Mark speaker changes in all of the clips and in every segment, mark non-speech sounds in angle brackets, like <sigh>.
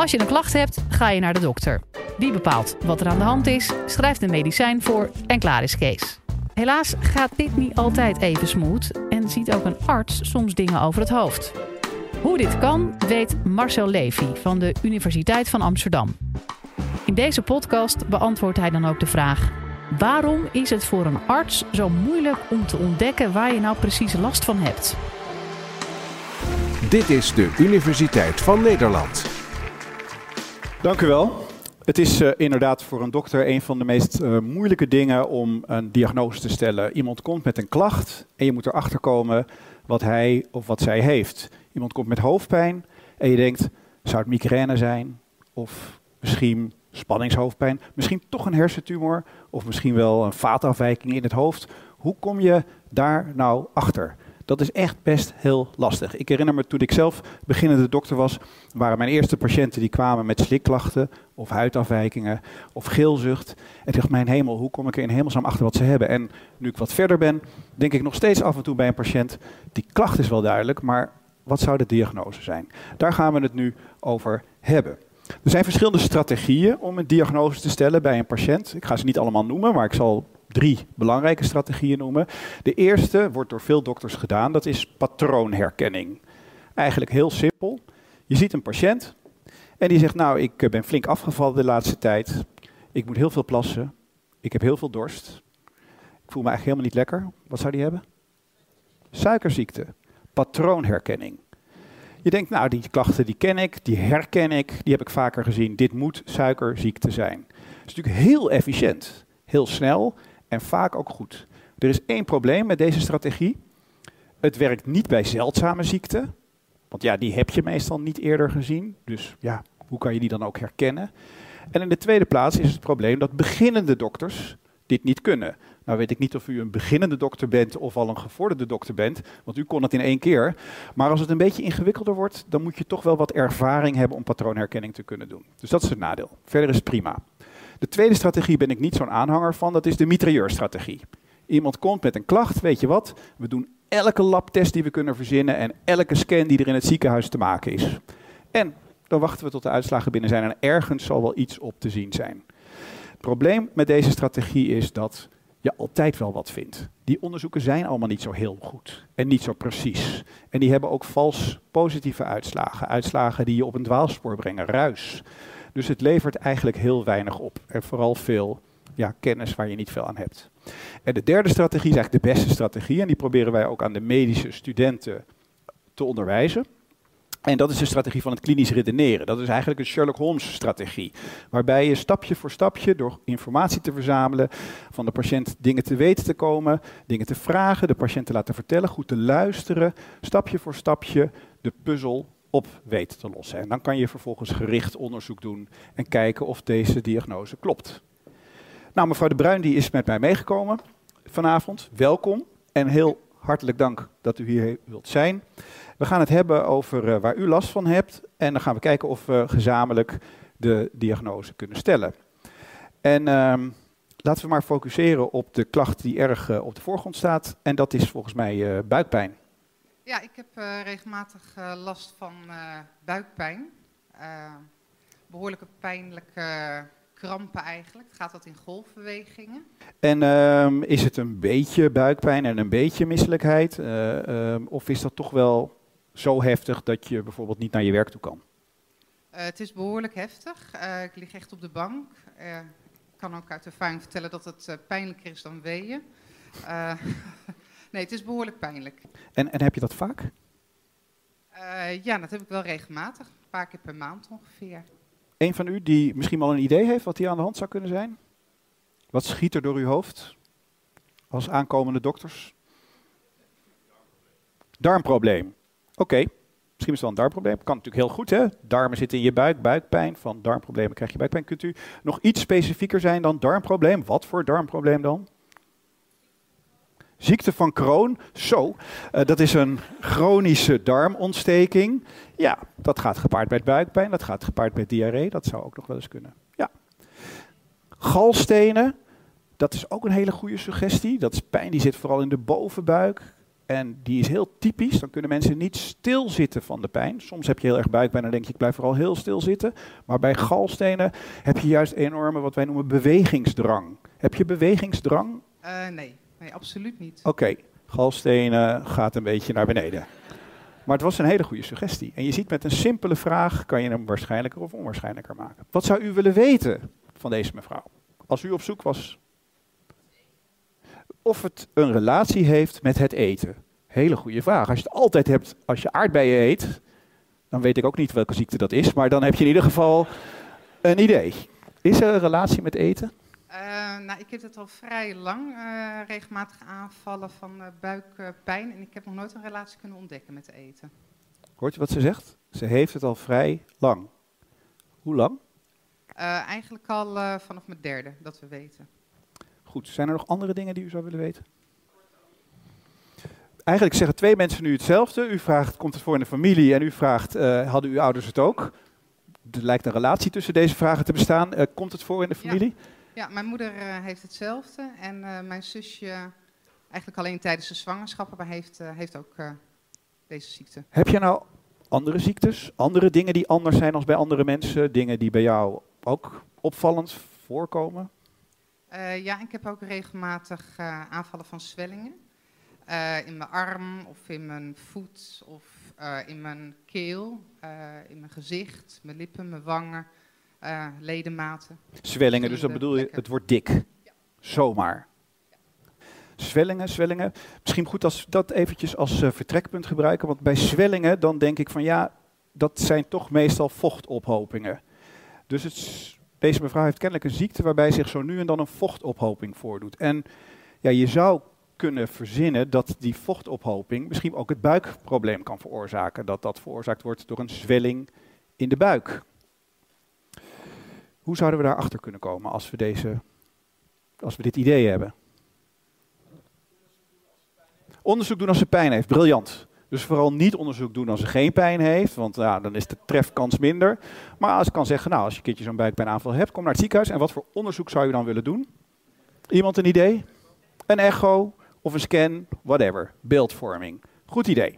Speaker 1: Als je een klacht hebt, ga je naar de dokter. Die bepaalt wat er aan de hand is, schrijft een medicijn voor en klaar is Kees. Helaas gaat dit niet altijd even smooth en ziet ook een arts soms dingen over het hoofd. Hoe dit kan, weet Marcel Levy van de Universiteit van Amsterdam. In deze podcast beantwoordt hij dan ook de vraag: waarom is het voor een arts zo moeilijk om te ontdekken waar je nou precies last van hebt?
Speaker 2: Dit is de Universiteit van Nederland.
Speaker 3: Dank u wel. Het is uh, inderdaad voor een dokter een van de meest uh, moeilijke dingen om een diagnose te stellen. Iemand komt met een klacht en je moet erachter komen wat hij of wat zij heeft. Iemand komt met hoofdpijn en je denkt, zou het migraine zijn? Of misschien spanningshoofdpijn? Misschien toch een hersentumor? Of misschien wel een vaatafwijking in het hoofd? Hoe kom je daar nou achter? Dat is echt best heel lastig. Ik herinner me toen ik zelf beginnende dokter was, waren mijn eerste patiënten die kwamen met slikklachten of huidafwijkingen of geelzucht. En dacht, mijn hemel, hoe kom ik er in hemelsnaam achter wat ze hebben? En nu ik wat verder ben, denk ik nog steeds af en toe bij een patiënt, die klacht is wel duidelijk, maar wat zou de diagnose zijn? Daar gaan we het nu over hebben. Er zijn verschillende strategieën om een diagnose te stellen bij een patiënt. Ik ga ze niet allemaal noemen, maar ik zal drie belangrijke strategieën noemen. De eerste wordt door veel dokters gedaan, dat is patroonherkenning. Eigenlijk heel simpel. Je ziet een patiënt en die zegt, nou, ik ben flink afgevallen de laatste tijd. Ik moet heel veel plassen. Ik heb heel veel dorst. Ik voel me eigenlijk helemaal niet lekker. Wat zou die hebben? Suikerziekte. Patroonherkenning. Je denkt, nou, die klachten die ken ik, die herken ik, die heb ik vaker gezien. Dit moet suikerziekte zijn. Het is natuurlijk heel efficiënt, heel snel en vaak ook goed. Er is één probleem met deze strategie. Het werkt niet bij zeldzame ziekten. Want ja, die heb je meestal niet eerder gezien. Dus ja, hoe kan je die dan ook herkennen? En in de tweede plaats is het probleem dat beginnende dokters dit niet kunnen. Nou weet ik niet of u een beginnende dokter bent of al een gevorderde dokter bent, want u kon het in één keer. Maar als het een beetje ingewikkelder wordt, dan moet je toch wel wat ervaring hebben om patroonherkenning te kunnen doen. Dus dat is het nadeel. Verder is het prima. De tweede strategie ben ik niet zo'n aanhanger van, dat is de mitrailleurstrategie. Iemand komt met een klacht, weet je wat, we doen elke labtest die we kunnen verzinnen en elke scan die er in het ziekenhuis te maken is. En dan wachten we tot de uitslagen binnen zijn en ergens zal wel iets op te zien zijn. Het probleem met deze strategie is dat je altijd wel wat vindt. Die onderzoeken zijn allemaal niet zo heel goed en niet zo precies. En die hebben ook vals positieve uitslagen. Uitslagen die je op een dwaalspoor brengen, ruis. Dus het levert eigenlijk heel weinig op. En vooral veel ja, kennis waar je niet veel aan hebt. En de derde strategie is eigenlijk de beste strategie. En die proberen wij ook aan de medische studenten te onderwijzen. En dat is de strategie van het klinisch redeneren. Dat is eigenlijk een Sherlock Holmes strategie. Waarbij je stapje voor stapje, door informatie te verzamelen, van de patiënt dingen te weten te komen, dingen te vragen, de patiënt te laten vertellen, goed te luisteren, stapje voor stapje de puzzel op weet te lossen. En dan kan je vervolgens gericht onderzoek doen en kijken of deze diagnose klopt. Nou, mevrouw De Bruin die is met mij meegekomen vanavond. Welkom en heel hartelijk dank dat u hier wilt zijn. We gaan het hebben over uh, waar u last van hebt en dan gaan we kijken of we gezamenlijk de diagnose kunnen stellen. En uh, laten we maar focuseren op de klacht die erg uh, op de voorgrond staat en dat is volgens mij uh, buikpijn.
Speaker 4: Ja, ik heb regelmatig last van buikpijn. behoorlijke pijnlijke krampen eigenlijk. Het gaat wat in golfbewegingen.
Speaker 3: En um, is het een beetje buikpijn en een beetje misselijkheid? Um, of is dat toch wel zo heftig dat je bijvoorbeeld niet naar je werk toe kan?
Speaker 4: Het is behoorlijk heftig. Ik lig echt op de bank. ik kan ook uit ervaring vertellen dat het pijnlijker is dan weeën. <laughs> nee, het is behoorlijk pijnlijk.
Speaker 3: En, en heb je dat vaak?
Speaker 4: ja, dat heb ik wel regelmatig. Een paar keer per maand ongeveer.
Speaker 3: Een van u die misschien wel een idee heeft wat hier aan de hand zou kunnen zijn? Wat schiet er door uw hoofd als aankomende dokters? Darmprobleem. Oké, okay. misschien is het wel een darmprobleem. Kan natuurlijk heel goed, hè? Darmen zitten in je buik, buikpijn. Van darmproblemen krijg je buikpijn. Kunt u nog iets specifieker zijn dan darmprobleem? Wat voor darmprobleem dan? Ziekte van Crohn, zo, uh, dat is een chronische darmontsteking. Ja, dat gaat gepaard met buikpijn, dat gaat gepaard met diarree, dat zou ook nog wel eens kunnen. Ja. Galstenen, dat is ook een hele goede suggestie. Dat is pijn die zit vooral in de bovenbuik. En die is heel typisch. Dan kunnen mensen niet stilzitten van de pijn. Soms heb je heel erg buikpijn en denk je, ik blijf vooral heel stil zitten. Maar bij galstenen heb je juist enorme, wat wij noemen, bewegingsdrang. Heb je bewegingsdrang?
Speaker 4: Uh, nee. Nee, absoluut niet.
Speaker 3: Oké, galstenen gaat een beetje naar beneden. Maar het was een hele goede suggestie. En je ziet met een simpele vraag kan je hem waarschijnlijker of onwaarschijnlijker maken. Wat zou u willen weten van deze mevrouw? Als u op zoek was. Of het een relatie heeft met het eten. Hele goede vraag. Als je het altijd hebt, als je aardbeien eet, dan weet ik ook niet welke ziekte dat is. Maar dan heb je in ieder geval een idee. Is er een relatie met eten?
Speaker 4: Uh, nou, ik heb het al vrij lang, uh, regelmatig aanvallen van uh, buikpijn. En ik heb nog nooit een relatie kunnen ontdekken met eten.
Speaker 3: Hoort je wat ze zegt? Ze heeft het al vrij lang. Hoe lang?
Speaker 4: eigenlijk al vanaf mijn derde, dat we weten.
Speaker 3: Goed, zijn er nog andere dingen die u zou willen weten? Eigenlijk zeggen twee mensen nu hetzelfde. U vraagt, komt het voor in de familie? En u vraagt, hadden uw ouders het ook? Er lijkt een relatie tussen deze vragen te bestaan. komt het voor in de familie?
Speaker 4: Ja. Ja, mijn moeder uh, heeft hetzelfde. En uh, mijn zusje, eigenlijk alleen tijdens de zwangerschappen, maar heeft, uh, heeft ook deze ziekte.
Speaker 3: Heb je nou andere ziektes? Andere dingen die anders zijn als bij andere mensen? Dingen die bij jou ook opvallend voorkomen?
Speaker 4: ja, ik heb ook regelmatig aanvallen van zwellingen. in mijn arm of in mijn voet of in mijn keel, in mijn gezicht, mijn lippen, mijn wangen uh, ledematen.
Speaker 3: Zwellingen, dus dan bedoel je, het wordt dik. Ja. Zomaar. Zwellingen, zwellingen. Misschien goed als we dat eventjes als uh, vertrekpunt gebruiken. Want bij zwellingen dan denk ik van ja, dat zijn toch meestal vochtophopingen. Dus het, deze mevrouw heeft kennelijk een ziekte waarbij zich zo nu en dan een vochtophoping voordoet. En ja, je zou kunnen verzinnen dat die vochtophoping misschien ook het buikprobleem kan veroorzaken. Dat dat veroorzaakt wordt door een zwelling in de buik. Hoe zouden we daarachter kunnen komen als we, deze, als we dit idee hebben? Onderzoek doen als ze pijn heeft, briljant. Dus vooral niet onderzoek doen als ze geen pijn heeft, want ja, dan is de trefkans minder. Maar als ik kan zeggen, nou, als je een keertje zo'n buikpijnaanval hebt, kom naar het ziekenhuis. En wat voor onderzoek zou je dan willen doen? Iemand een idee? Een echo of een scan, whatever. Beeldvorming. Goed idee.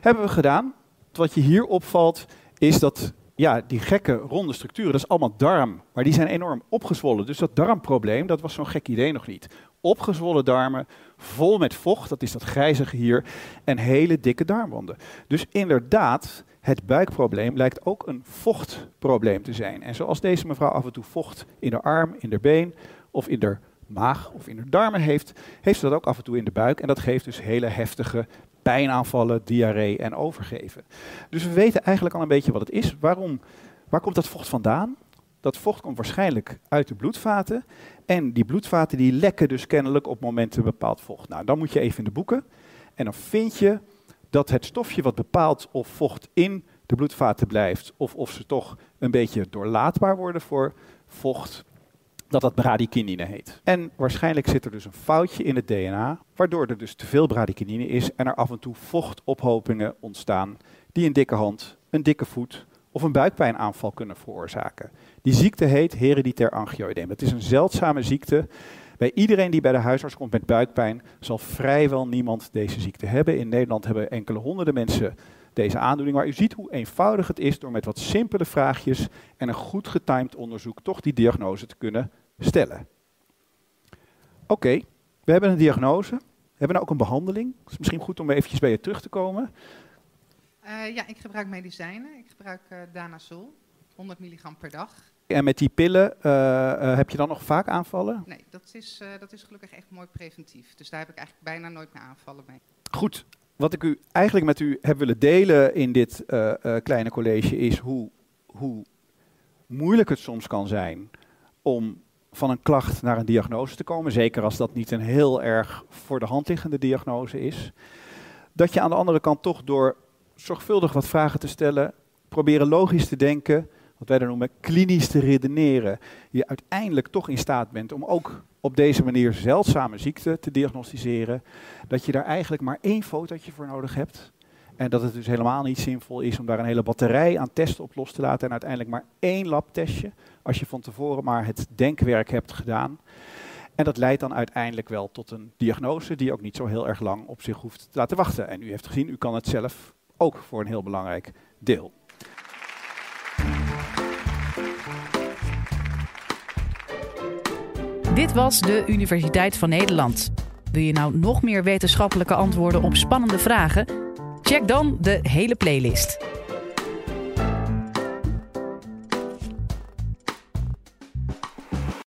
Speaker 3: Hebben we gedaan. Wat je hier opvalt, is dat ja, die gekke ronde structuren, dat is allemaal darm. Maar die zijn enorm opgezwollen. Dus dat darmprobleem, dat was zo'n gek idee nog niet. Opgezwollen darmen, vol met vocht, dat is dat grijzige hier, en hele dikke darmwanden. Dus inderdaad, het buikprobleem lijkt ook een vochtprobleem te zijn. En zoals deze mevrouw af en toe vocht in de arm, in de been of in de maag of in de darmen heeft, heeft ze dat ook af en toe in de buik. En dat geeft dus hele heftige pijnaanvallen, diarree en overgeven. Dus we weten eigenlijk al een beetje wat het is. Waarom, waar komt dat vocht vandaan? Dat vocht komt waarschijnlijk uit de bloedvaten. En die bloedvaten die lekken dus kennelijk op momenten bepaald vocht. Nou, dan moet je even in de boeken. En dan vind je dat het stofje wat bepaalt of vocht in de bloedvaten blijft, of of ze toch een beetje doorlaatbaar worden voor vocht, dat dat bradykinine heet. En waarschijnlijk zit er dus een foutje in het DNA, waardoor er dus te veel bradykinine is en er af en toe vochtophopingen ontstaan die een dikke hand, een dikke voet of een buikpijnaanval kunnen veroorzaken. Die ziekte heet hereditair angioedeem. Het is een zeldzame ziekte. Bij iedereen die bij de huisarts komt met buikpijn, zal vrijwel niemand deze ziekte hebben. In Nederland hebben enkele honderden mensen deze aandoening. Maar u ziet hoe eenvoudig het is door met wat simpele vraagjes en een goed getimed onderzoek toch die diagnose te kunnen stellen. Oké, we hebben een diagnose. We hebben nou ook een behandeling. Het is misschien goed om eventjes bij je terug te komen.
Speaker 4: Uh, ja, ik gebruik medicijnen. Ik gebruik uh, Danazol, 100 milligram per dag.
Speaker 3: En met die pillen uh, heb je dan nog vaak aanvallen?
Speaker 4: Nee, dat is, dat is gelukkig echt mooi preventief. Dus daar heb ik eigenlijk bijna nooit meer aanvallen mee.
Speaker 3: Goed, wat ik u eigenlijk met u heb willen delen in dit kleine college is hoe, hoe moeilijk het soms kan zijn om van een klacht naar een diagnose te komen, zeker als dat niet een heel erg voor de hand liggende diagnose is, dat je aan de andere kant toch door zorgvuldig wat vragen te stellen, proberen logisch te denken, wat wij dan noemen klinisch te redeneren, je uiteindelijk toch in staat bent om ook op deze manier zeldzame ziekte te diagnosticeren, dat je daar eigenlijk maar één fotootje voor nodig hebt. En dat het dus helemaal niet zinvol is om daar een hele batterij aan testen op los te laten en uiteindelijk maar één labtestje als je van tevoren maar het denkwerk hebt gedaan. En dat leidt dan uiteindelijk wel tot een diagnose die ook niet zo heel erg lang op zich hoeft te laten wachten. En u heeft gezien, u kan het zelf ook voor een heel belangrijk deel.
Speaker 1: Dit was de Universiteit van Nederland. Wil je nou nog meer wetenschappelijke antwoorden op spannende vragen? Check dan de hele playlist.